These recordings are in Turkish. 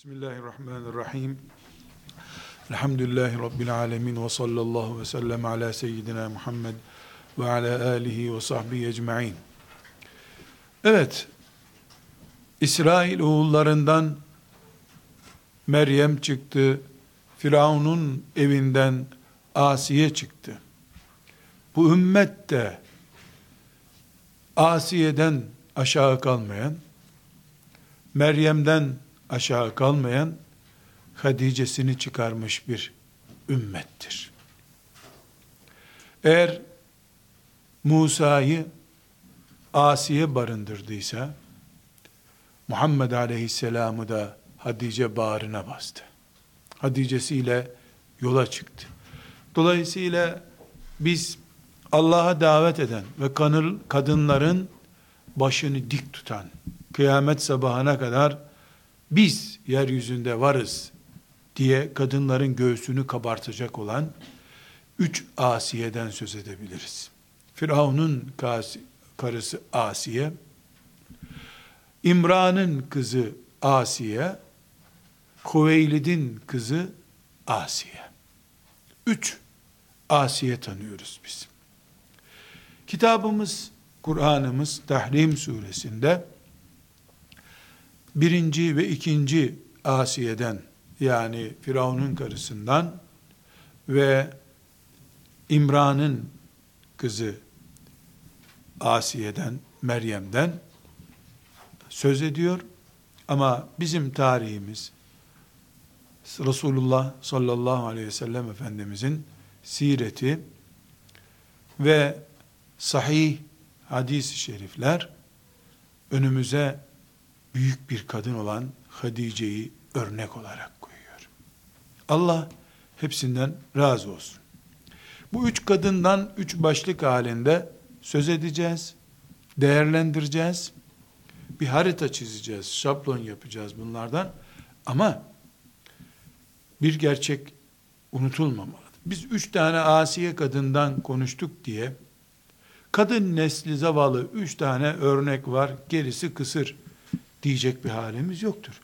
Bismillahirrahmanirrahim. Elhamdülillahi Rabbil alemin ve sallallahu ve sellem ala seyyidina Muhammed ve ala alihi ve sahbihi ecma'in. Evet, İsrail oğullarından Meryem çıktı, Firavun'un evinden Asiye çıktı. Bu ümmet de Asiye'den aşağı kalmayan, Meryem'den aşağı kalmayan Hadice'sini çıkarmış bir ümmettir. Eğer Musa'yı Asiye barındırdıysa, Muhammed Aleyhisselam'ı da Hadice bağrına bastı. Hadice'siyle yola çıktı. Dolayısıyla biz Allah'a davet eden ve kadınların başını dik tutan, kıyamet sabahına kadar biz yeryüzünde varız diye kadınların göğsünü kabartacak olan üç Asiye'den söz edebiliriz. Firavun'un karısı Asiye, İmran'ın kızı Asiye, Kuveylid'in kızı Asiye. Üç Asiye tanıyoruz biz. Kitabımız, Kur'an'ımız Tahrim suresinde birinci ve ikinci Asiye'den yani Firavun'un karısından ve İmran'ın kızı Asiye'den, Meryem'den söz ediyor. Ama bizim tarihimiz Resulullah sallallahu aleyhi ve sellem Efendimizin sireti ve sahih hadis-i şerifler önümüze büyük bir kadın olan Hadice'yi örnek olarak koyuyor. Allah hepsinden razı olsun. Bu üç kadından üç başlık halinde söz edeceğiz, değerlendireceğiz, bir harita çizeceğiz, şablon yapacağız bunlardan. Ama bir gerçek unutulmamalı. Biz üç tane asiye kadından konuştuk diye, kadın nesli zavallı üç tane örnek var, gerisi kısır diyecek bir halimiz yoktur.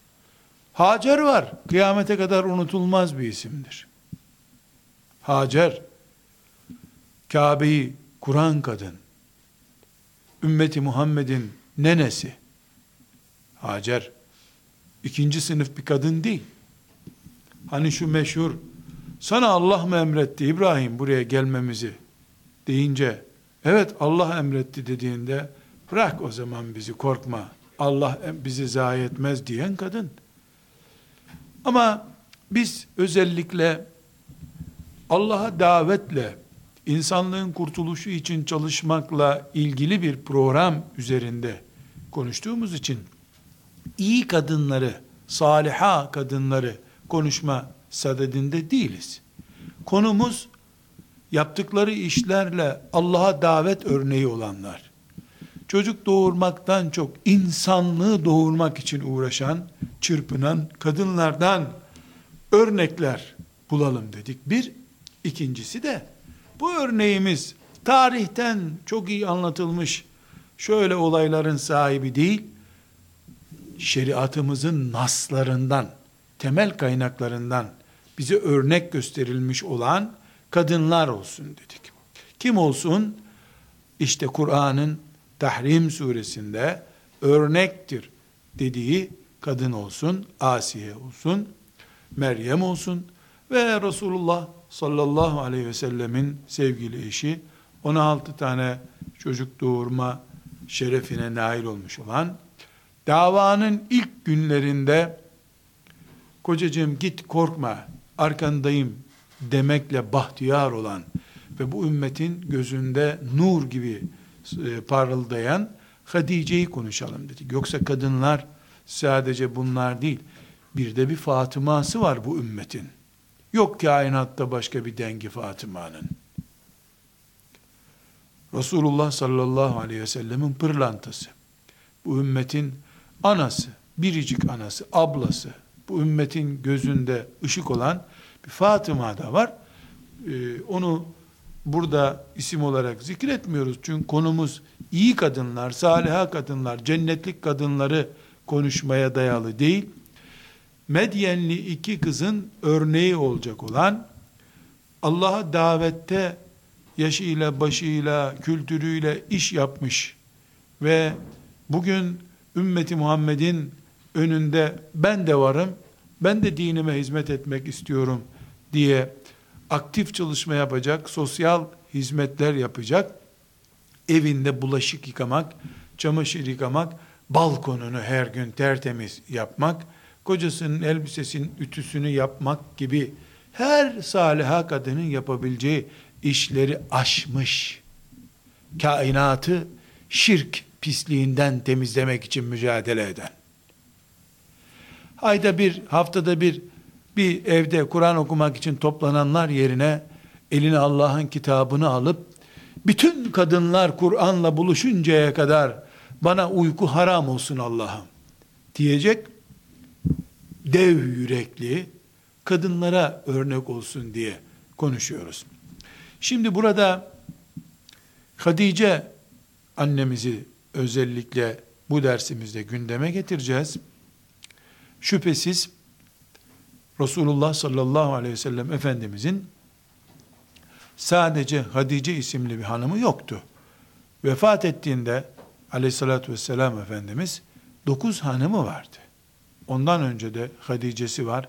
Hacer var. Kıyamete kadar unutulmaz bir isimdir. Hacer, Kabe'yi kuran kadın, ümmeti Muhammed'in nenesi, Hacer, ikinci sınıf bir kadın değil. Hani şu meşhur, sana Allah mı emretti İbrahim buraya gelmemizi deyince, evet Allah emretti dediğinde, bırak o zaman bizi korkma, Allah bizi zayi etmez diyen kadın. Ama biz özellikle Allah'a davetle, insanlığın kurtuluşu için çalışmakla ilgili bir program üzerinde konuştuğumuz için iyi kadınları, saliha kadınları konuşma sadedinde değiliz. Konumuz yaptıkları işlerle Allah'a davet örneği olanlar çocuk doğurmaktan çok insanlığı doğurmak için uğraşan, çırpınan kadınlardan örnekler bulalım dedik. Bir, ikincisi de bu örneğimiz tarihten çok iyi anlatılmış şöyle olayların sahibi değil, şeriatımızın naslarından, temel kaynaklarından bize örnek gösterilmiş olan kadınlar olsun dedik. Kim olsun? İşte Kur'an'ın Tahrim suresinde örnektir dediği kadın olsun, Asiye olsun, Meryem olsun ve Resulullah sallallahu aleyhi ve sellemin sevgili eşi 16 tane çocuk doğurma şerefine nail olmuş olan davanın ilk günlerinde kocacığım git korkma arkandayım demekle bahtiyar olan ve bu ümmetin gözünde nur gibi e, parıldayan Hadice'yi konuşalım dedik. Yoksa kadınlar sadece bunlar değil. Bir de bir Fatıma'sı var bu ümmetin. Yok kainatta başka bir dengi Fatıma'nın. Resulullah sallallahu aleyhi ve sellemin pırlantası. Bu ümmetin anası, biricik anası, ablası, bu ümmetin gözünde ışık olan bir Fatıma da var. Ee, onu burada isim olarak zikretmiyoruz. Çünkü konumuz iyi kadınlar, saliha kadınlar, cennetlik kadınları konuşmaya dayalı değil. Medyenli iki kızın örneği olacak olan Allah'a davette yaşıyla, başıyla, kültürüyle iş yapmış ve bugün ümmeti Muhammed'in önünde ben de varım, ben de dinime hizmet etmek istiyorum diye aktif çalışma yapacak, sosyal hizmetler yapacak, evinde bulaşık yıkamak, çamaşır yıkamak, balkonunu her gün tertemiz yapmak, kocasının elbisesinin ütüsünü yapmak gibi her saliha kadının yapabileceği işleri aşmış. Kainatı şirk pisliğinden temizlemek için mücadele eden. Ayda bir, haftada bir bir evde Kur'an okumak için toplananlar yerine eline Allah'ın kitabını alıp bütün kadınlar Kur'an'la buluşuncaya kadar bana uyku haram olsun Allah'ım diyecek dev yürekli kadınlara örnek olsun diye konuşuyoruz. Şimdi burada Hatice annemizi özellikle bu dersimizde gündeme getireceğiz. Şüphesiz Resulullah sallallahu aleyhi ve sellem Efendimizin sadece Hatice isimli bir hanımı yoktu. Vefat ettiğinde aleyhissalatü vesselam Efendimiz dokuz hanımı vardı. Ondan önce de Hatice'si var.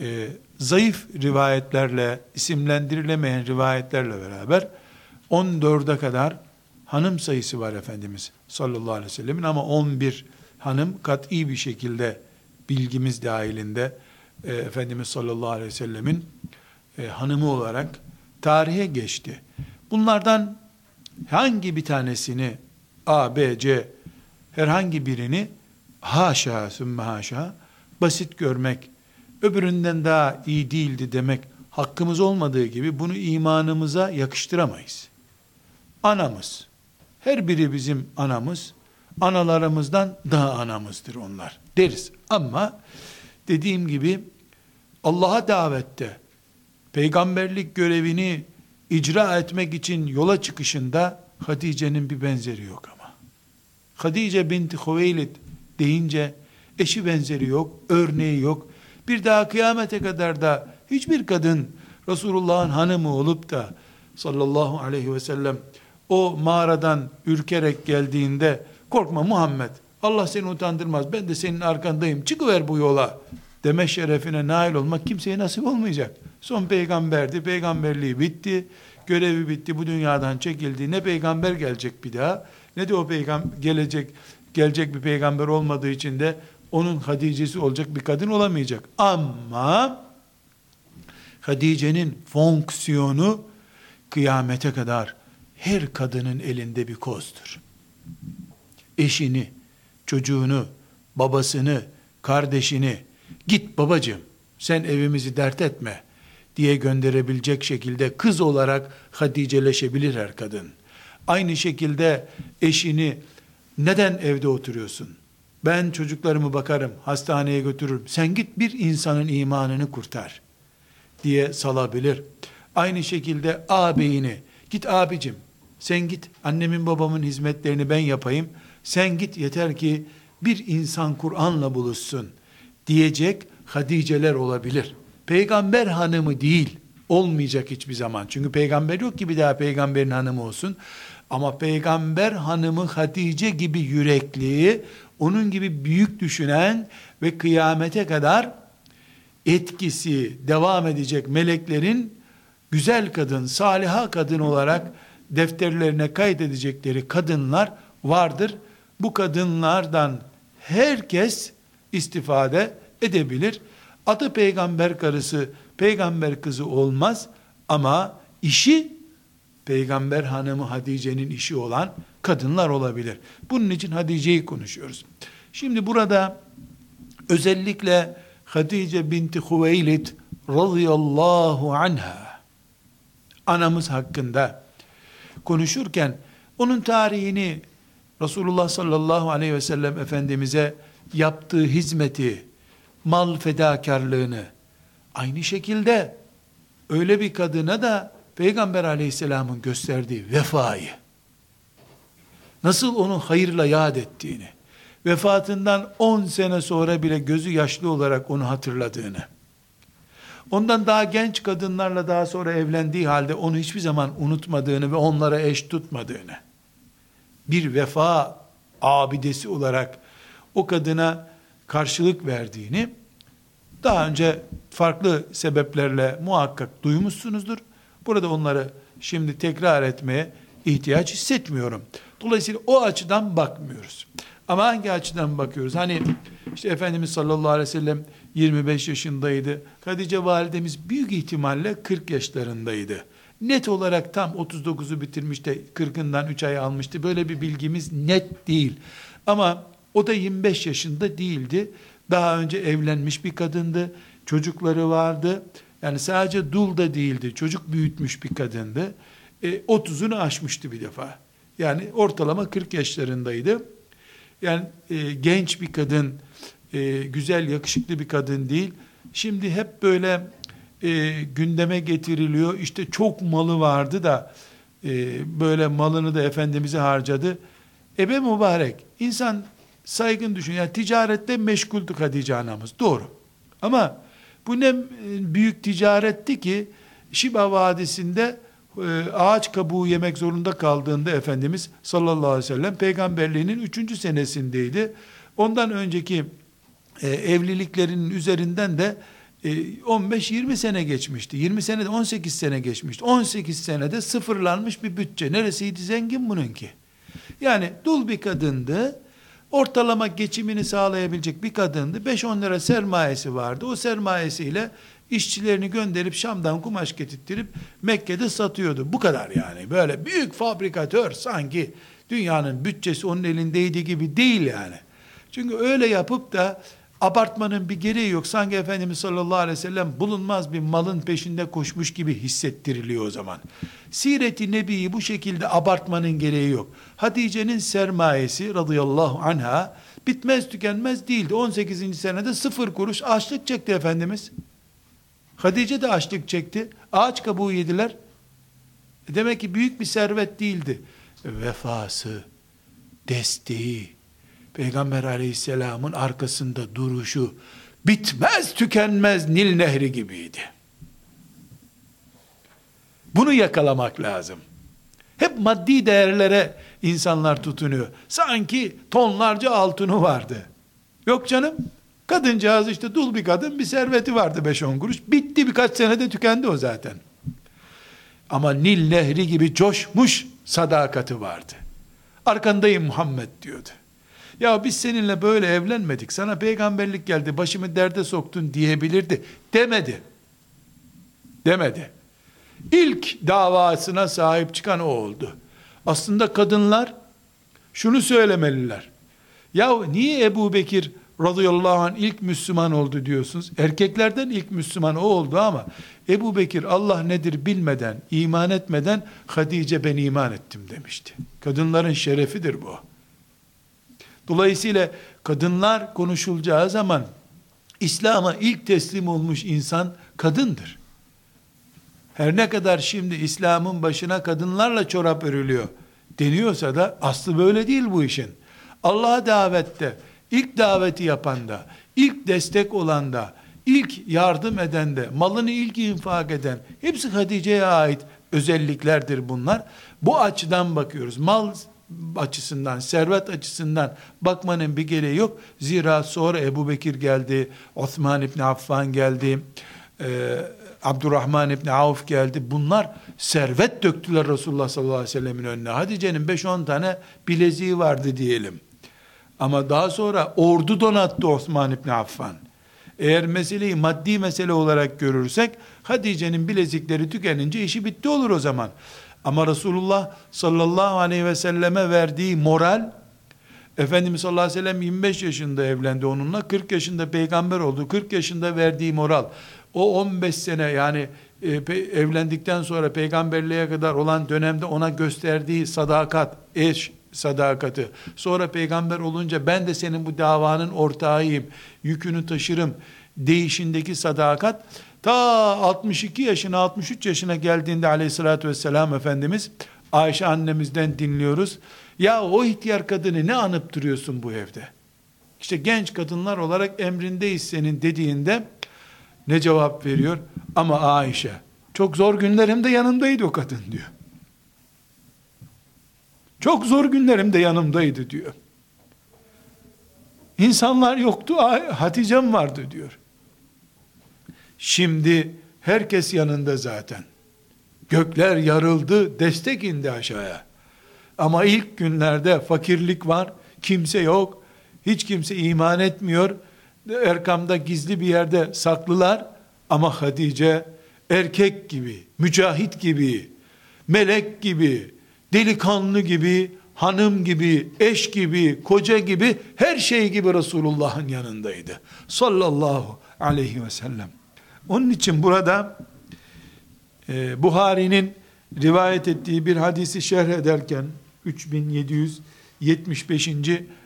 Ee, zayıf rivayetlerle, isimlendirilemeyen rivayetlerle beraber 14'e kadar hanım sayısı var Efendimiz sallallahu aleyhi ve sellemin ama 11 hanım kat'i bir şekilde bilgimiz dahilinde e, Efendimiz sallallahu aleyhi ve sellemin e, hanımı olarak tarihe geçti. Bunlardan hangi bir tanesini A, B, C herhangi birini haşa sümme haşa basit görmek, öbüründen daha iyi değildi demek hakkımız olmadığı gibi bunu imanımıza yakıştıramayız. Anamız, her biri bizim anamız, analarımızdan daha anamızdır onlar deriz. Ama dediğim gibi Allah'a davette peygamberlik görevini icra etmek için yola çıkışında Hatice'nin bir benzeri yok ama. Hatice binti Hüveylid deyince eşi benzeri yok, örneği yok. Bir daha kıyamete kadar da hiçbir kadın Resulullah'ın hanımı olup da sallallahu aleyhi ve sellem o mağaradan ürkerek geldiğinde korkma Muhammed Allah seni utandırmaz ben de senin arkandayım çıkıver bu yola deme şerefine nail olmak kimseye nasip olmayacak. Son peygamberdi, peygamberliği bitti, görevi bitti, bu dünyadan çekildi. Ne peygamber gelecek bir daha, ne de o peygamber gelecek, gelecek bir peygamber olmadığı için de onun Hatice'si olacak bir kadın olamayacak. Ama Hatice'nin fonksiyonu kıyamete kadar her kadının elinde bir kozdur. Eşini, çocuğunu, babasını, kardeşini, git babacığım sen evimizi dert etme diye gönderebilecek şekilde kız olarak Haticeleşebilir her kadın. Aynı şekilde eşini neden evde oturuyorsun? Ben çocuklarımı bakarım, hastaneye götürürüm. Sen git bir insanın imanını kurtar diye salabilir. Aynı şekilde ağabeyini, git abicim, sen git annemin babamın hizmetlerini ben yapayım. Sen git yeter ki bir insan Kur'an'la buluşsun diyecek Hadiceler olabilir. Peygamber hanımı değil, olmayacak hiçbir zaman. Çünkü peygamber yok ki bir daha peygamberin hanımı olsun. Ama peygamber hanımı Hatice gibi yürekli, onun gibi büyük düşünen ve kıyamete kadar etkisi devam edecek meleklerin güzel kadın, saliha kadın olarak defterlerine kaydedecekleri kadınlar vardır. Bu kadınlardan herkes istifade edebilir. Adı peygamber karısı, peygamber kızı olmaz ama işi peygamber hanımı Hatice'nin işi olan kadınlar olabilir. Bunun için Hatice'yi konuşuyoruz. Şimdi burada özellikle Hatice binti Hüveylid radıyallahu anha anamız hakkında konuşurken onun tarihini Resulullah sallallahu aleyhi ve sellem Efendimiz'e yaptığı hizmeti, mal fedakarlığını, aynı şekilde öyle bir kadına da Peygamber aleyhisselamın gösterdiği vefayı, nasıl onu hayırla yad ettiğini, vefatından 10 sene sonra bile gözü yaşlı olarak onu hatırladığını, ondan daha genç kadınlarla daha sonra evlendiği halde onu hiçbir zaman unutmadığını ve onlara eş tutmadığını, bir vefa abidesi olarak o kadına karşılık verdiğini, daha önce farklı sebeplerle muhakkak duymuşsunuzdur. Burada onları şimdi tekrar etmeye ihtiyaç hissetmiyorum. Dolayısıyla o açıdan bakmıyoruz. Ama hangi açıdan bakıyoruz? Hani işte Efendimiz sallallahu aleyhi ve sellem 25 yaşındaydı. Hatice validemiz büyük ihtimalle 40 yaşlarındaydı. Net olarak tam 39'u bitirmiş de 40'ından 3 ay almıştı. Böyle bir bilgimiz net değil. Ama o da 25 yaşında değildi. Daha önce evlenmiş bir kadındı. Çocukları vardı. Yani sadece dul da değildi. Çocuk büyütmüş bir kadındı. E, 30'unu aşmıştı bir defa. Yani ortalama 40 yaşlarındaydı. Yani e, genç bir kadın, e, güzel, yakışıklı bir kadın değil. Şimdi hep böyle e, gündeme getiriliyor. İşte çok malı vardı da e, böyle malını da Efendimiz'e harcadı. Ebe mübarek. İnsan saygın düşün. Yani ticarette meşguldü Hatice anamız. Doğru. Ama bu ne büyük ticaretti ki Şiba Vadisi'nde e, ağaç kabuğu yemek zorunda kaldığında Efendimiz sallallahu aleyhi ve sellem peygamberliğinin üçüncü senesindeydi. Ondan önceki e, evliliklerinin üzerinden de 15-20 e, sene geçmişti. 20 senede 18 sene geçmişti. 18 senede sıfırlanmış bir bütçe. Neresiydi zengin bununki? Yani dul bir kadındı ortalama geçimini sağlayabilecek bir kadındı. 5-10 lira sermayesi vardı. O sermayesiyle işçilerini gönderip Şam'dan kumaş getirttirip Mekke'de satıyordu. Bu kadar yani. Böyle büyük fabrikatör sanki dünyanın bütçesi onun elindeydi gibi değil yani. Çünkü öyle yapıp da abartmanın bir gereği yok. Sanki Efendimiz sallallahu aleyhi ve sellem bulunmaz bir malın peşinde koşmuş gibi hissettiriliyor o zaman. Siret-i Nebi'yi bu şekilde abartmanın gereği yok. Hatice'nin sermayesi radıyallahu anha bitmez tükenmez değildi. 18. senede sıfır kuruş açlık çekti Efendimiz. Hatice de açlık çekti. Ağaç kabuğu yediler. E demek ki büyük bir servet değildi. Vefası, desteği, Peygamber aleyhisselamın arkasında duruşu bitmez tükenmez Nil nehri gibiydi. Bunu yakalamak lazım. Hep maddi değerlere insanlar tutunuyor. Sanki tonlarca altını vardı. Yok canım. Kadıncağız işte dul bir kadın bir serveti vardı 5-10 kuruş. Bitti birkaç senede tükendi o zaten. Ama Nil nehri gibi coşmuş sadakati vardı. Arkandayım Muhammed diyordu. Ya biz seninle böyle evlenmedik. Sana peygamberlik geldi. Başımı derde soktun diyebilirdi. Demedi. Demedi. İlk davasına sahip çıkan o oldu. Aslında kadınlar şunu söylemeliler. Ya niye Ebu Bekir radıyallahu anh ilk Müslüman oldu diyorsunuz? Erkeklerden ilk Müslüman o oldu ama Ebu Bekir Allah nedir bilmeden, iman etmeden Hatice ben iman ettim demişti. Kadınların şerefidir bu. Dolayısıyla kadınlar konuşulacağı zaman İslam'a ilk teslim olmuş insan kadındır. Her ne kadar şimdi İslam'ın başına kadınlarla çorap örülüyor deniyorsa da aslı böyle değil bu işin. Allah'a davette, ilk daveti yapanda, ilk destek olanda, ilk yardım edende, malını ilk infak eden, hepsi Hatice'ye ait özelliklerdir bunlar. Bu açıdan bakıyoruz. Mal açısından, servet açısından bakmanın bir gereği yok. Zira sonra Ebu Bekir geldi, Osman İbni Affan geldi, e, Abdurrahman İbni Avf geldi. Bunlar servet döktüler Resulullah sallallahu aleyhi ve sellemin önüne. Hatice'nin 5-10 tane bileziği vardı diyelim. Ama daha sonra ordu donattı Osman İbni Affan. Eğer meseleyi maddi mesele olarak görürsek, Hatice'nin bilezikleri tükenince işi bitti olur o zaman. Ama Resulullah sallallahu aleyhi ve selleme verdiği moral, Efendimiz sallallahu aleyhi ve sellem 25 yaşında evlendi onunla, 40 yaşında peygamber oldu, 40 yaşında verdiği moral, o 15 sene yani e, evlendikten sonra peygamberliğe kadar olan dönemde ona gösterdiği sadakat, eş sadakati, sonra peygamber olunca ben de senin bu davanın ortağıyım, yükünü taşırım, değişindeki sadakat, Ta 62 yaşına 63 yaşına geldiğinde aleyhissalatü vesselam Efendimiz Ayşe annemizden dinliyoruz. Ya o ihtiyar kadını ne anıp duruyorsun bu evde? İşte genç kadınlar olarak emrindeyiz senin dediğinde ne cevap veriyor? Ama Ayşe çok zor günlerimde yanımdaydı o kadın diyor. Çok zor günlerimde yanımdaydı diyor. İnsanlar yoktu, Hatice'm vardı diyor. Şimdi herkes yanında zaten. Gökler yarıldı, destek indi aşağıya. Ama ilk günlerde fakirlik var, kimse yok, hiç kimse iman etmiyor. Erkam'da gizli bir yerde saklılar ama Hatice erkek gibi, mücahit gibi, melek gibi, delikanlı gibi, hanım gibi, eş gibi, koca gibi, her şey gibi Resulullah'ın yanındaydı. Sallallahu aleyhi ve sellem. Onun için burada e, Buhari'nin rivayet ettiği bir hadisi şerh ederken 3775.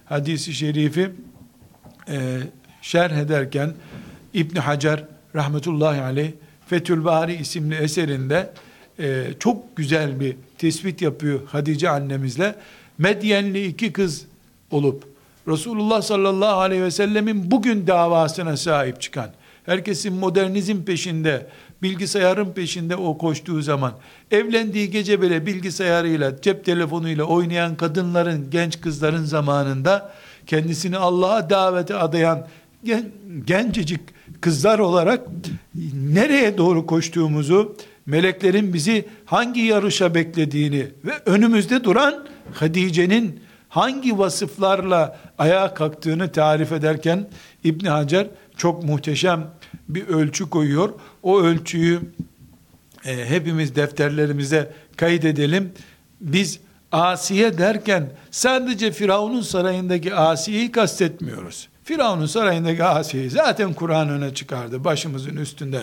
hadisi şerifi e, şerh ederken İbn Hacer rahmetullahi aleyh Fethül Bari isimli eserinde e, çok güzel bir tespit yapıyor Hatice annemizle. Medyenli iki kız olup Resulullah sallallahu aleyhi ve sellemin bugün davasına sahip çıkan, herkesin modernizm peşinde, bilgisayarın peşinde o koştuğu zaman, evlendiği gece bile bilgisayarıyla, cep telefonuyla oynayan kadınların, genç kızların zamanında, kendisini Allah'a davete adayan gen, gencecik kızlar olarak nereye doğru koştuğumuzu, meleklerin bizi hangi yarışa beklediğini ve önümüzde duran Hadice'nin hangi vasıflarla ayağa kalktığını tarif ederken İbn Hacer çok muhteşem bir ölçü koyuyor. O ölçüyü e, hepimiz defterlerimize kaydedelim. Biz Asiye derken sadece Firavun'un sarayındaki Asiye'yi kastetmiyoruz. Firavun'un sarayındaki Asiye'yi zaten Kur'an öne çıkardı başımızın üstünde.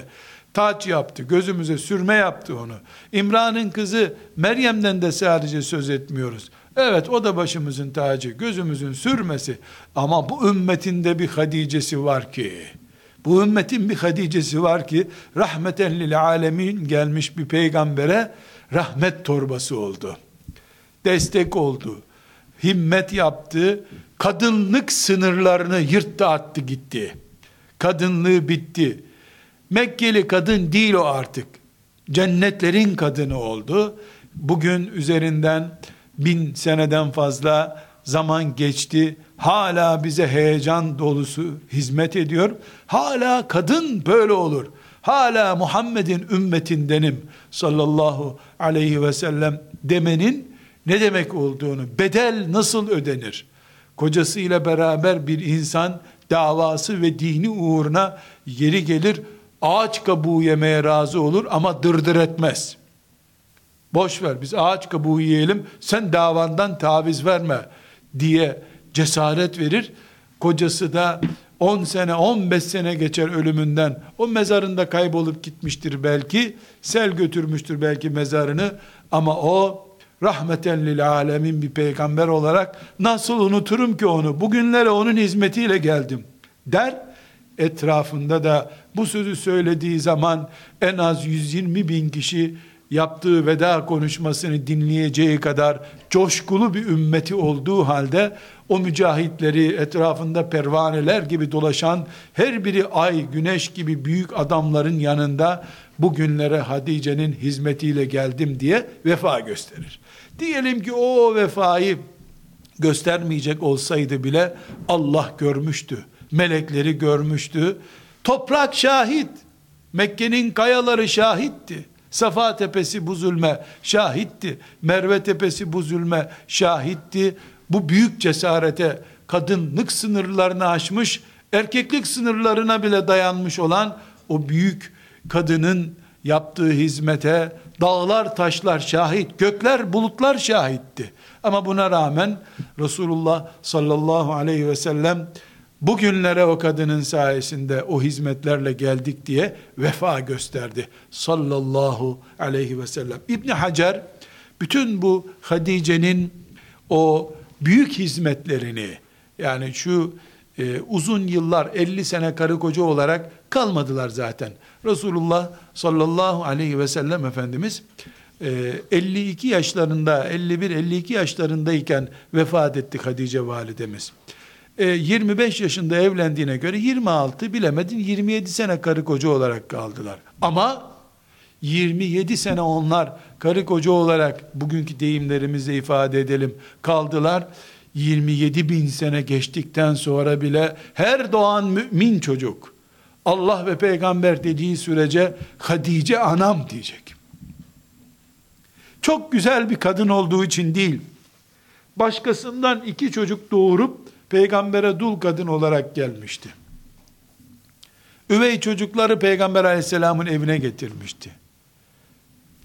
Taç yaptı, gözümüze sürme yaptı onu. İmran'ın kızı Meryem'den de sadece söz etmiyoruz. Evet o da başımızın tacı, gözümüzün sürmesi. Ama bu ümmetinde bir Hadice'si var ki, bu ümmetin bir Hadice'si var ki, rahmeten lil alemin gelmiş bir peygambere rahmet torbası oldu. Destek oldu. Himmet yaptı. Kadınlık sınırlarını yırttı attı gitti. Kadınlığı bitti. Mekkeli kadın değil o artık. Cennetlerin kadını oldu. Bugün üzerinden bin seneden fazla zaman geçti. Hala bize heyecan dolusu hizmet ediyor. Hala kadın böyle olur. Hala Muhammed'in ümmetindenim sallallahu aleyhi ve sellem demenin ne demek olduğunu, bedel nasıl ödenir? Kocasıyla beraber bir insan davası ve dini uğruna yeri gelir ağaç kabuğu yemeye razı olur ama dırdır etmez. Boş ver biz ağaç kabuğu yiyelim sen davandan taviz verme diye cesaret verir. Kocası da 10 sene 15 sene geçer ölümünden. O mezarında kaybolup gitmiştir belki sel götürmüştür belki mezarını. Ama o rahmeten lil alemin bir peygamber olarak nasıl unuturum ki onu? Bugünlere onun hizmetiyle geldim der. Etrafında da bu sözü söylediği zaman en az 120 bin kişi yaptığı veda konuşmasını dinleyeceği kadar coşkulu bir ümmeti olduğu halde o mücahitleri etrafında pervaneler gibi dolaşan her biri ay güneş gibi büyük adamların yanında bugünlere Hadice'nin hizmetiyle geldim diye vefa gösterir. Diyelim ki o vefayı göstermeyecek olsaydı bile Allah görmüştü. Melekleri görmüştü. Toprak şahit. Mekke'nin kayaları şahitti. Safa tepesi bu zulme şahitti. Merve tepesi bu zulme şahitti. Bu büyük cesarete kadınlık sınırlarını aşmış, erkeklik sınırlarına bile dayanmış olan o büyük kadının yaptığı hizmete dağlar taşlar şahit, gökler bulutlar şahitti. Ama buna rağmen Resulullah sallallahu aleyhi ve sellem bugünlere o kadının sayesinde o hizmetlerle geldik diye vefa gösterdi. Sallallahu aleyhi ve sellem. İbn Hacer bütün bu Hadice'nin o büyük hizmetlerini yani şu e, uzun yıllar 50 sene karı koca olarak kalmadılar zaten. Resulullah sallallahu aleyhi ve sellem Efendimiz 52 e, yaşlarında 51-52 yaşlarındayken vefat etti Hadice validemiz. E, 25 yaşında evlendiğine göre 26 bilemedin 27 sene karı koca olarak kaldılar. Ama 27 sene onlar karı koca olarak bugünkü deyimlerimizle ifade edelim kaldılar. 27 bin sene geçtikten sonra bile her doğan mümin çocuk Allah ve peygamber dediği sürece Hadice anam diyecek. Çok güzel bir kadın olduğu için değil, başkasından iki çocuk doğurup peygambere dul kadın olarak gelmişti. Üvey çocukları peygamber aleyhisselamın evine getirmişti.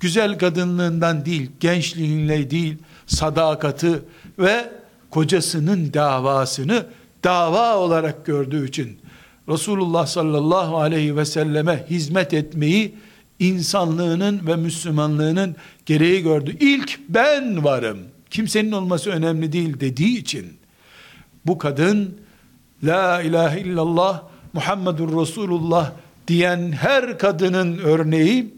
Güzel kadınlığından değil, gençliğinle değil, sadakati ve kocasının davasını dava olarak gördüğü için Resulullah sallallahu aleyhi ve selleme hizmet etmeyi insanlığının ve Müslümanlığının gereği gördü. İlk ben varım. Kimsenin olması önemli değil dediği için bu kadın La ilahe illallah Muhammedur Resulullah diyen her kadının örneği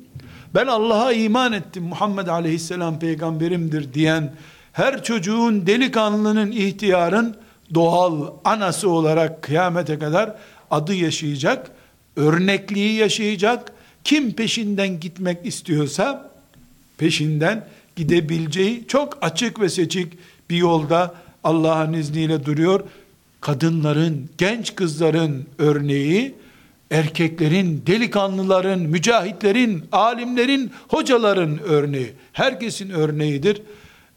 ben Allah'a iman ettim Muhammed aleyhisselam peygamberimdir diyen her çocuğun delikanlının ihtiyarın doğal anası olarak kıyamete kadar adı yaşayacak, örnekliği yaşayacak. Kim peşinden gitmek istiyorsa peşinden gidebileceği çok açık ve seçik bir yolda Allah'ın izniyle duruyor. Kadınların, genç kızların örneği, erkeklerin, delikanlıların, mücahitlerin, alimlerin, hocaların örneği, herkesin örneğidir.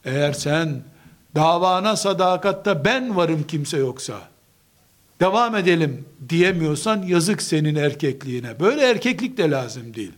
Eğer sen davana sadakatta ben varım kimse yoksa, devam edelim diyemiyorsan yazık senin erkekliğine. Böyle erkeklik de lazım değil.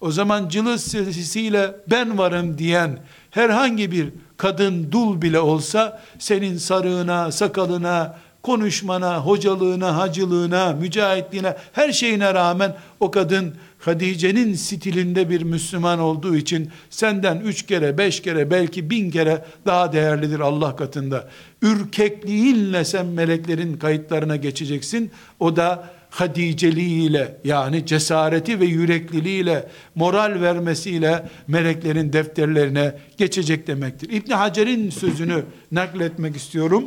O zaman cılız sesiyle ben varım diyen herhangi bir kadın dul bile olsa senin sarığına, sakalına, konuşmana, hocalığına, hacılığına, mücahitliğine, her şeyine rağmen o kadın Hadice'nin stilinde bir Müslüman olduğu için senden üç kere, beş kere, belki bin kere daha değerlidir Allah katında. Ürkekliğinle sen meleklerin kayıtlarına geçeceksin. O da Hadiceliğiyle yani cesareti ve yürekliliğiyle, moral vermesiyle meleklerin defterlerine geçecek demektir. İbn Hacer'in sözünü nakletmek istiyorum.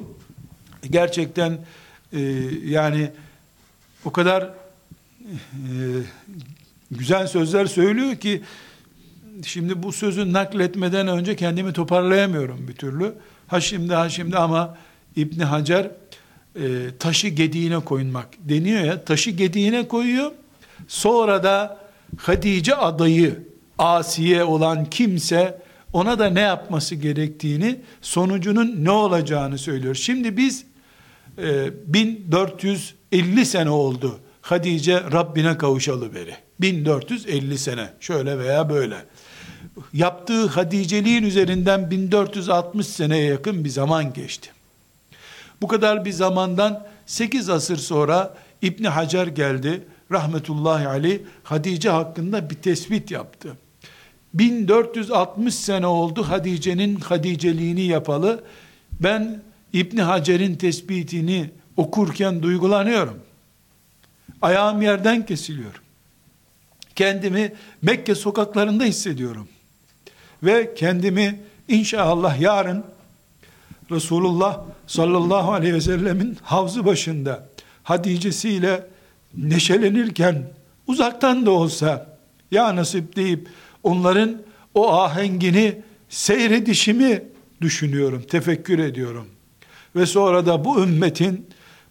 Gerçekten e, yani o kadar e, güzel sözler söylüyor ki şimdi bu sözü nakletmeden önce kendimi toparlayamıyorum bir türlü. Ha şimdi ha şimdi ama İbn Hacer e, taşı gediğine koymak deniyor ya taşı gediğine koyuyor. Sonra da Hadice adayı Asiye olan kimse ona da ne yapması gerektiğini sonucunun ne olacağını söylüyor. Şimdi biz e, 1450 sene oldu Hadice Rabbine kavuşalı beri. 1450 sene şöyle veya böyle. Yaptığı hadiceliğin üzerinden 1460 seneye yakın bir zaman geçti. Bu kadar bir zamandan 8 asır sonra İbni Hacer geldi. Rahmetullahi aleyh Hadice hakkında bir tespit yaptı. 1460 sene oldu Hadice'nin Hadiceliğini yapalı. Ben İbni Hacer'in tespitini okurken duygulanıyorum. Ayağım yerden kesiliyor. Kendimi Mekke sokaklarında hissediyorum. Ve kendimi inşallah yarın Resulullah sallallahu aleyhi ve sellemin havzı başında Hatice'siyle neşelenirken uzaktan da olsa ya nasip deyip onların o ahengini seyredişimi düşünüyorum, tefekkür ediyorum. Ve sonra da bu ümmetin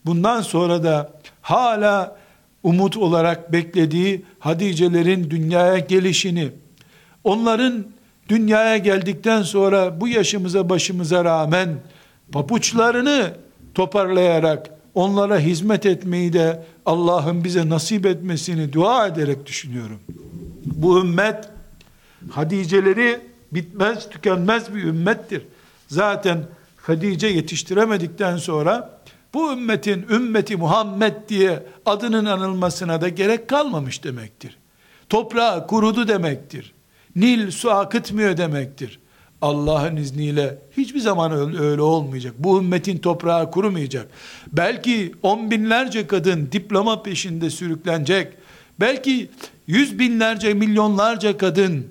bundan sonra da hala umut olarak beklediği Hadicelerin dünyaya gelişini, onların dünyaya geldikten sonra bu yaşımıza başımıza rağmen papuçlarını toparlayarak onlara hizmet etmeyi de Allah'ın bize nasip etmesini dua ederek düşünüyorum. Bu ümmet Hadiceleri bitmez tükenmez bir ümmettir. Zaten Hadice yetiştiremedikten sonra bu ümmetin ümmeti Muhammed diye adının anılmasına da gerek kalmamış demektir. Toprağı kurudu demektir. Nil su akıtmıyor demektir. Allah'ın izniyle hiçbir zaman öyle olmayacak. Bu ümmetin toprağı kurumayacak. Belki on binlerce kadın diploma peşinde sürüklenecek. Belki yüz binlerce, milyonlarca kadın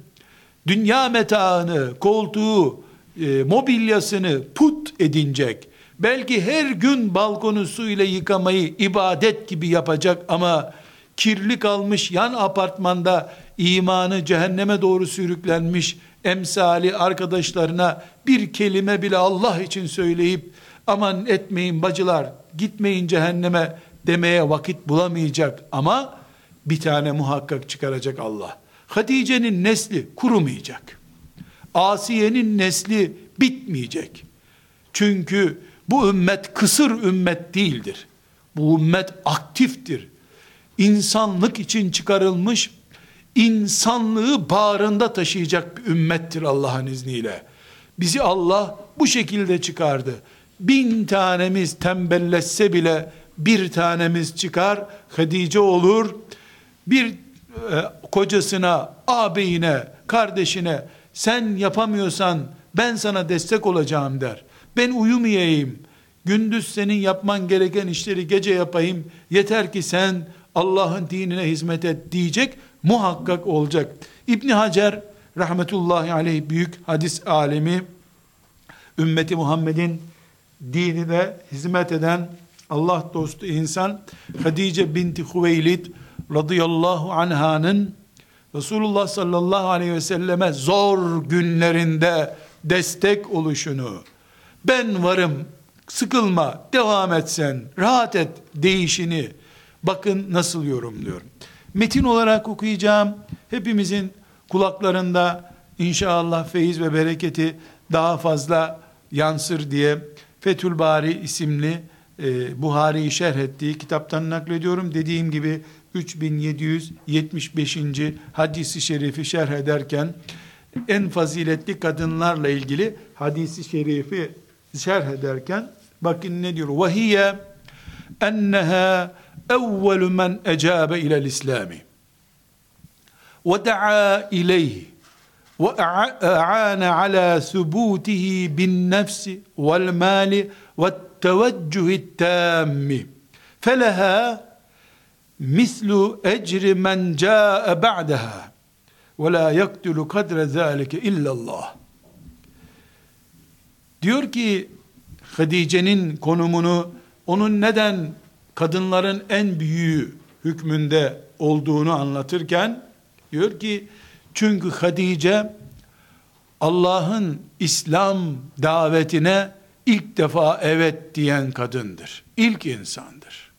dünya metaını, koltuğu, e, mobilyasını put edinecek Belki her gün balkonu su ile yıkamayı ibadet gibi yapacak ama kirli kalmış yan apartmanda imanı cehenneme doğru sürüklenmiş emsali arkadaşlarına bir kelime bile Allah için söyleyip aman etmeyin bacılar gitmeyin cehenneme demeye vakit bulamayacak ama bir tane muhakkak çıkaracak Allah. Hatice'nin nesli kurumayacak. Asiye'nin nesli bitmeyecek. Çünkü bu ümmet kısır ümmet değildir. Bu ümmet aktiftir. İnsanlık için çıkarılmış, insanlığı bağrında taşıyacak bir ümmettir Allah'ın izniyle. Bizi Allah bu şekilde çıkardı. Bin tanemiz tembelleşse bile bir tanemiz çıkar, Hadice olur. Bir e, kocasına, ağabeyine, kardeşine sen yapamıyorsan ben sana destek olacağım der. Ben uyumayayım. Gündüz senin yapman gereken işleri gece yapayım. Yeter ki sen Allah'ın dinine hizmet et diyecek. Muhakkak olacak. İbn Hacer rahmetullahi aleyh büyük hadis alemi ümmeti Muhammed'in dinine hizmet eden Allah dostu insan Hadice binti Hüveylid radıyallahu anhanın Resulullah sallallahu aleyhi ve selleme zor günlerinde destek oluşunu, ben varım, sıkılma, devam etsen, rahat et değişini, bakın nasıl yorumluyorum. Metin olarak okuyacağım, hepimizin kulaklarında inşallah feyiz ve bereketi daha fazla yansır diye Fethül Bari isimli e, Buhari'yi şerh ettiği kitaptan naklediyorum. Dediğim gibi 3775. hadisi şerifi şerh ederken en faziletli kadınlarla ilgili hadisi şerifi şerh ederken bakın ne diyor? Vahiye enneha evvelu men ecabe ilel İslami ve da'a ileyhi ve a'ana ala subudihi bin nefsi vel mali ve teveccühi tammi feleha mislu ecri men ca'e ba'daha ve la yaktulu kadre zâlike illallah. Diyor ki Hadice'nin konumunu onun neden kadınların en büyüğü hükmünde olduğunu anlatırken diyor ki çünkü Hadice Allah'ın İslam davetine ilk defa evet diyen kadındır. İlk insandır.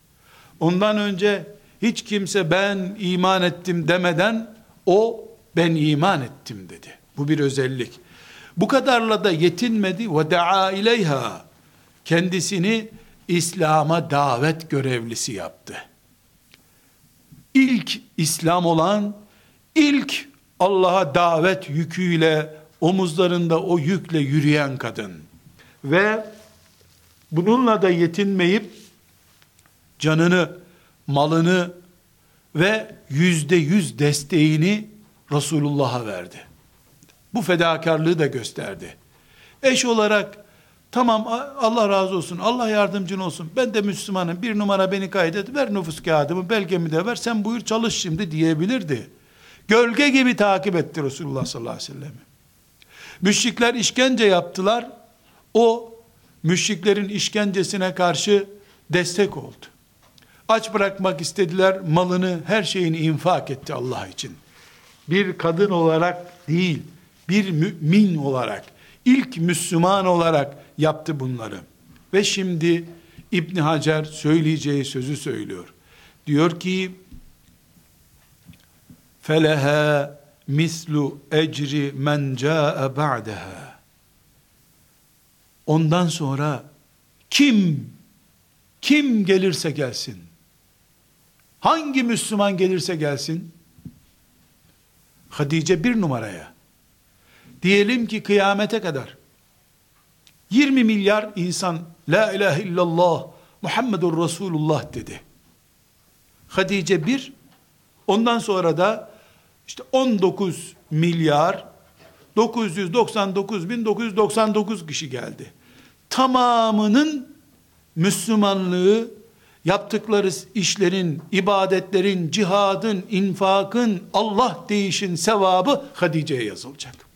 Ondan önce hiç kimse ben iman ettim demeden o ben iman ettim dedi. Bu bir özellik. Bu kadarla da yetinmedi ve daa ileyha. Kendisini İslam'a davet görevlisi yaptı. İlk İslam olan, ilk Allah'a davet yüküyle, omuzlarında o yükle yürüyen kadın. Ve bununla da yetinmeyip, canını, malını ve yüzde yüz desteğini Resulullah'a verdi. Bu fedakarlığı da gösterdi. Eş olarak tamam Allah razı olsun, Allah yardımcın olsun, ben de Müslümanım, bir numara beni kaydet, ver nüfus kağıdımı, belgemi de ver, sen buyur çalış şimdi diyebilirdi. Gölge gibi takip etti Resulullah sallallahu aleyhi ve sellem. Müşrikler işkence yaptılar, o müşriklerin işkencesine karşı destek oldu. Aç bırakmak istediler, malını, her şeyini infak etti Allah için bir kadın olarak değil, bir mümin olarak, ilk Müslüman olarak yaptı bunları. Ve şimdi İbn Hacer söyleyeceği sözü söylüyor. Diyor ki, feleha mislu ecri men ca'e ba'deha. Ondan sonra kim kim gelirse gelsin. Hangi Müslüman gelirse gelsin Hadice bir numaraya. Diyelim ki kıyamete kadar 20 milyar insan La ilahe illallah Muhammedur Resulullah dedi. Hadice bir, ondan sonra da işte 19 milyar 999 bin 999 kişi geldi. Tamamının Müslümanlığı yaptıkları işlerin, ibadetlerin, cihadın, infakın, Allah değişin sevabı Hadice'ye yazılacak.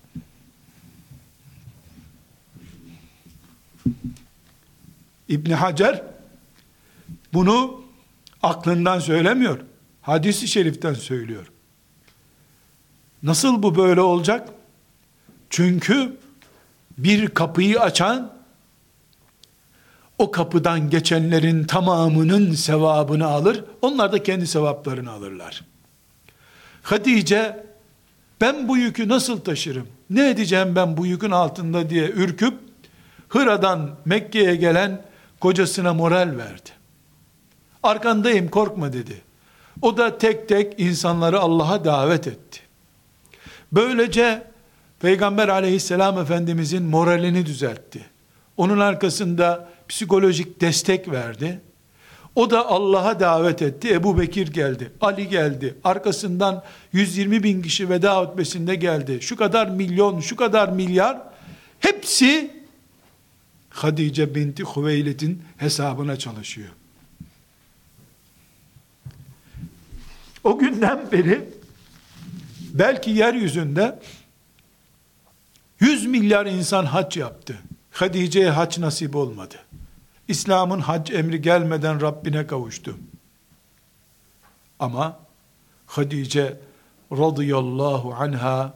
İbni Hacer bunu aklından söylemiyor. Hadisi şeriften söylüyor. Nasıl bu böyle olacak? Çünkü bir kapıyı açan o kapıdan geçenlerin tamamının sevabını alır. Onlar da kendi sevaplarını alırlar. Hatice ben bu yükü nasıl taşırım? Ne edeceğim ben bu yükün altında diye ürküp Hıra'dan Mekke'ye gelen kocasına moral verdi. Arkandayım korkma dedi. O da tek tek insanları Allah'a davet etti. Böylece Peygamber aleyhisselam efendimizin moralini düzeltti. Onun arkasında psikolojik destek verdi. O da Allah'a davet etti. Ebu Bekir geldi. Ali geldi. Arkasından 120 bin kişi veda hutbesinde geldi. Şu kadar milyon, şu kadar milyar. Hepsi Hadice binti Hüveylid'in hesabına çalışıyor. O günden beri belki yeryüzünde 100 milyar insan hac yaptı. Hadice'ye hac nasip olmadı. İslam'ın hac emri gelmeden Rabbine kavuştu. Ama Hadice radıyallahu anha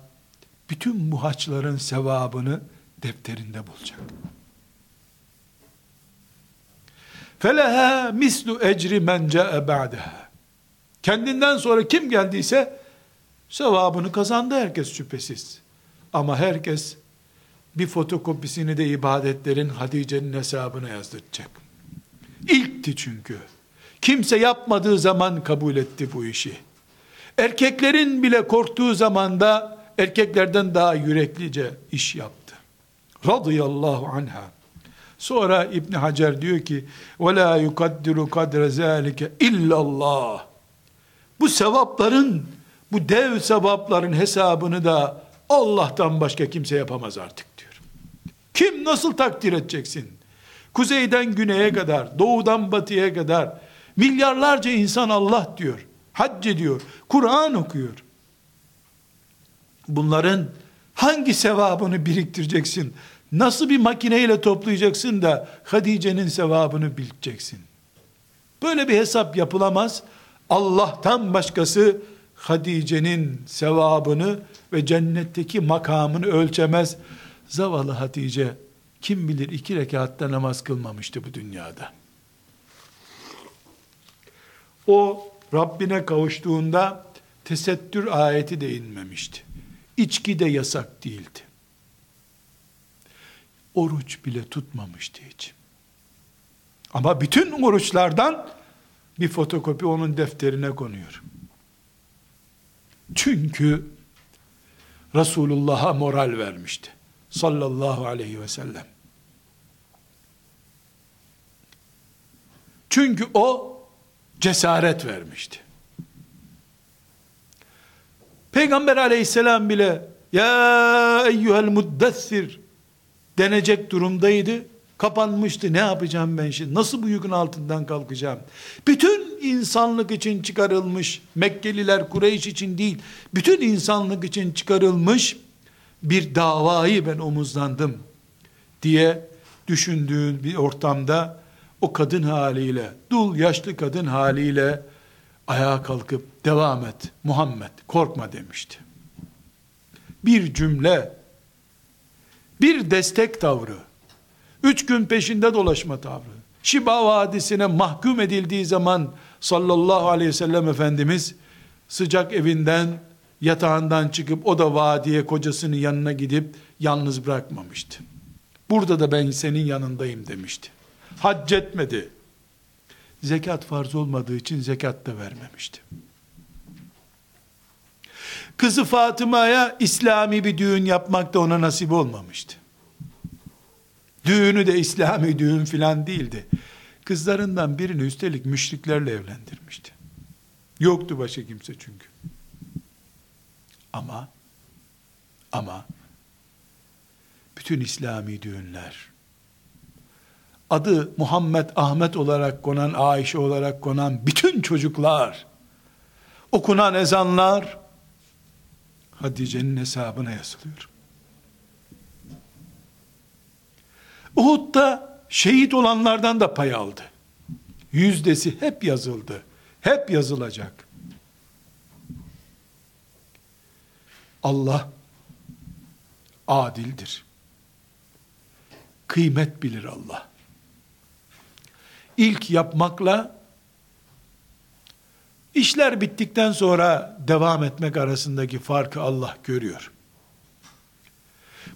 bütün bu haçların sevabını defterinde bulacak. Feleha mislu ecri men ca'e ba'daha. Kendinden sonra kim geldiyse sevabını kazandı herkes şüphesiz. Ama herkes bir fotokopisini de ibadetlerin Hatice'nin hesabına yazdıracak. İlkti çünkü. Kimse yapmadığı zaman kabul etti bu işi. Erkeklerin bile korktuğu zaman da erkeklerden daha yüreklice iş yaptı. Radıyallahu anha. Sonra İbn Hacer diyor ki: "Ve la yukaddiru kadre zalike illallah." Bu sevapların, bu dev sevapların hesabını da Allah'tan başka kimse yapamaz artık diyor. Kim nasıl takdir edeceksin? Kuzeyden güneye kadar, doğudan batıya kadar milyarlarca insan Allah diyor. Hac ediyor. Kur'an okuyor. Bunların hangi sevabını biriktireceksin? Nasıl bir makineyle toplayacaksın da Hadice'nin sevabını bileceksin? Böyle bir hesap yapılamaz. Allah'tan başkası Hatice'nin sevabını ve cennetteki makamını ölçemez. Zavallı Hatice kim bilir iki rekatta namaz kılmamıştı bu dünyada. O Rabbine kavuştuğunda tesettür ayeti de inmemişti. İçki de yasak değildi. Oruç bile tutmamıştı hiç. Ama bütün oruçlardan bir fotokopi onun defterine konuyor. Çünkü Resulullah'a moral vermişti. Sallallahu aleyhi ve sellem. Çünkü o cesaret vermişti. Peygamber aleyhisselam bile ya eyyuhel muddessir denecek durumdaydı. Kapanmıştı. Ne yapacağım ben şimdi? Nasıl bu yükün altından kalkacağım? Bütün insanlık için çıkarılmış, Mekkeliler Kureyş için değil, bütün insanlık için çıkarılmış bir davayı ben omuzlandım diye düşündüğün bir ortamda o kadın haliyle, dul yaşlı kadın haliyle ayağa kalkıp devam et Muhammed korkma demişti. Bir cümle, bir destek tavrı, Üç gün peşinde dolaşma tavrı. Şiba Vadisi'ne mahkum edildiği zaman sallallahu aleyhi ve sellem Efendimiz sıcak evinden yatağından çıkıp o da vadiye kocasının yanına gidip yalnız bırakmamıştı. Burada da ben senin yanındayım demişti. Hac etmedi. Zekat farz olmadığı için zekat da vermemişti. Kızı Fatıma'ya İslami bir düğün yapmak da ona nasip olmamıştı. Düğünü de İslami düğün filan değildi. Kızlarından birini üstelik müşriklerle evlendirmişti. Yoktu başka kimse çünkü. Ama ama bütün İslami düğünler adı Muhammed Ahmet olarak konan, Ayşe olarak konan bütün çocuklar okunan ezanlar Hatice'nin hesabına yazılıyor. Uhud'da şehit olanlardan da pay aldı. Yüzdesi hep yazıldı. Hep yazılacak. Allah adildir. Kıymet bilir Allah. İlk yapmakla işler bittikten sonra devam etmek arasındaki farkı Allah görüyor.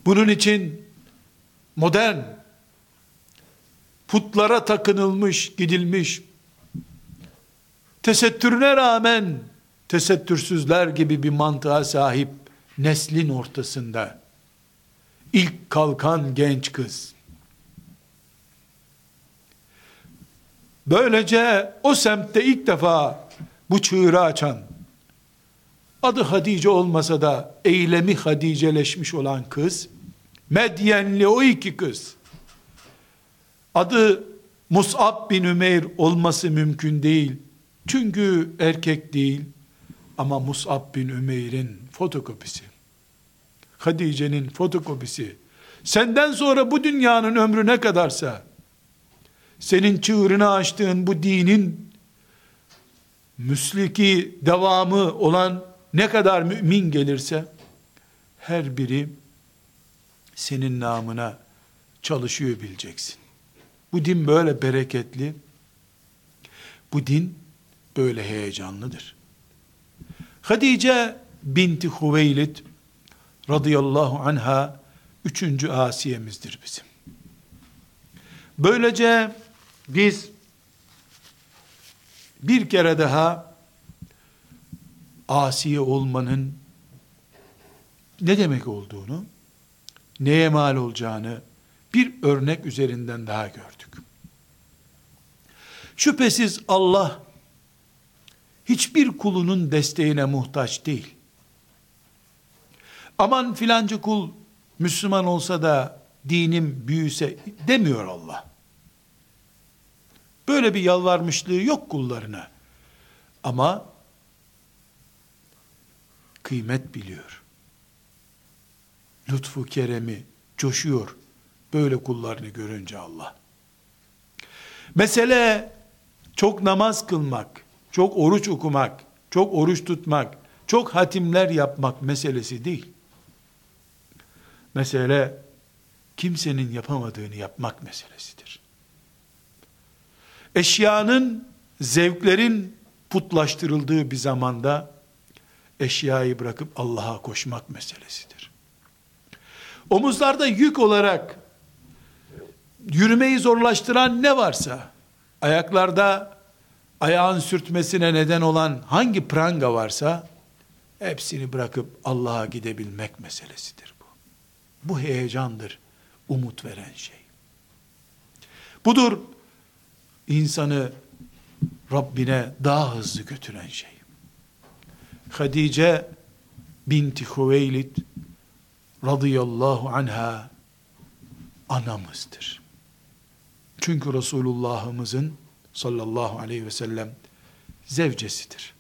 Bunun için modern putlara takınılmış, gidilmiş tesettürüne rağmen tesettürsüzler gibi bir mantığa sahip neslin ortasında ilk kalkan genç kız böylece o semtte ilk defa bu çığırı açan adı Hadice olmasa da eylemi Hadiceleşmiş olan kız Medyenli o iki kız adı Mus'ab bin Ümeyr olması mümkün değil çünkü erkek değil ama Mus'ab bin Ümeyr'in fotokopisi. Hadice'nin fotokopisi. Senden sonra bu dünyanın ömrü ne kadarsa, senin çığırını açtığın bu dinin müsliki devamı olan ne kadar mümin gelirse, her biri senin namına çalışıyor bileceksin. Bu din böyle bereketli, bu din böyle heyecanlıdır. Hadice binti Hüveylid radıyallahu anha üçüncü asiyemizdir bizim. Böylece biz bir kere daha asiye olmanın ne demek olduğunu, neye mal olacağını bir örnek üzerinden daha gördük. Şüphesiz Allah hiçbir kulunun desteğine muhtaç değil. Aman filancı kul Müslüman olsa da dinim büyüse demiyor Allah. Böyle bir yalvarmışlığı yok kullarına. Ama kıymet biliyor. Lütfu keremi coşuyor böyle kullarını görünce Allah. Mesele çok namaz kılmak, çok oruç okumak, çok oruç tutmak, çok hatimler yapmak meselesi değil. Mesele kimsenin yapamadığını yapmak meselesidir. Eşyanın, zevklerin putlaştırıldığı bir zamanda eşyayı bırakıp Allah'a koşmak meselesidir. Omuzlarda yük olarak yürümeyi zorlaştıran ne varsa, ayaklarda ayağın sürtmesine neden olan hangi pranga varsa hepsini bırakıp Allah'a gidebilmek meselesidir bu. Bu heyecandır, umut veren şey. Budur insanı Rabbine daha hızlı götüren şey. Hadice binti Hüveylid radıyallahu anha anamızdır. Çünkü Resulullah'ımızın sallallahu aleyhi ve sellem zevcesidir.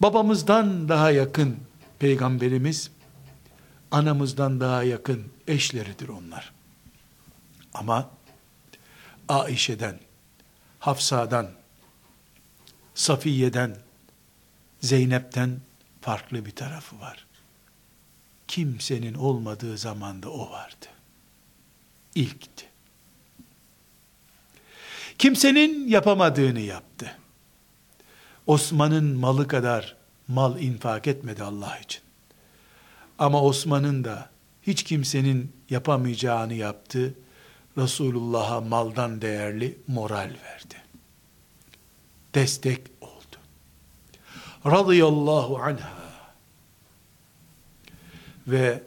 Babamızdan daha yakın peygamberimiz, anamızdan daha yakın eşleridir onlar. Ama Aişe'den, Hafsa'dan, Safiye'den, Zeynep'ten farklı bir tarafı var. Kimsenin olmadığı zamanda o vardı. İlkti. Kimsenin yapamadığını yaptı. Osman'ın malı kadar mal infak etmedi Allah için. Ama Osman'ın da hiç kimsenin yapamayacağını yaptı. Resulullah'a maldan değerli moral verdi. Destek oldu. Radıyallahu anha. Ve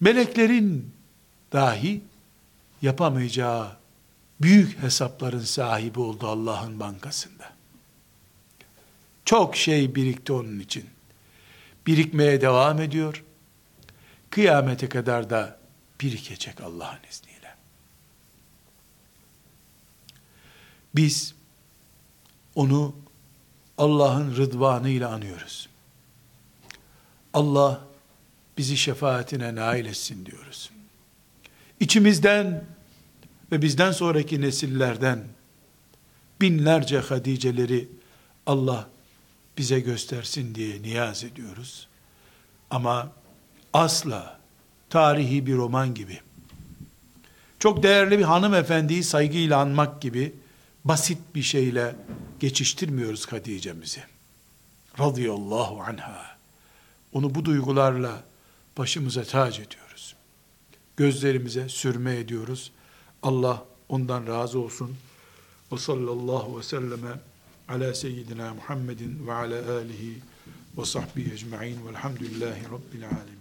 meleklerin dahi yapamayacağı büyük hesapların sahibi oldu Allah'ın bankasında. Çok şey birikti onun için. Birikmeye devam ediyor. Kıyamete kadar da birikecek Allah'ın izniyle. Biz onu Allah'ın rıdvanı ile anıyoruz. Allah bizi şefaatine nail etsin diyoruz. içimizden ve bizden sonraki nesillerden binlerce Hadiceleri Allah bize göstersin diye niyaz ediyoruz. Ama asla tarihi bir roman gibi, çok değerli bir hanımefendiyi saygıyla anmak gibi basit bir şeyle geçiştirmiyoruz Hatice'mizi. Radıyallahu anha. Onu bu duygularla başımıza tac ediyoruz. Gözlerimize sürme ediyoruz. Allah ondan razı olsun. Ve sallallahu ve selleme ala seyyidina Muhammedin ve ala alihi ve sahbihi ecma'in velhamdülillahi rabbil alemin.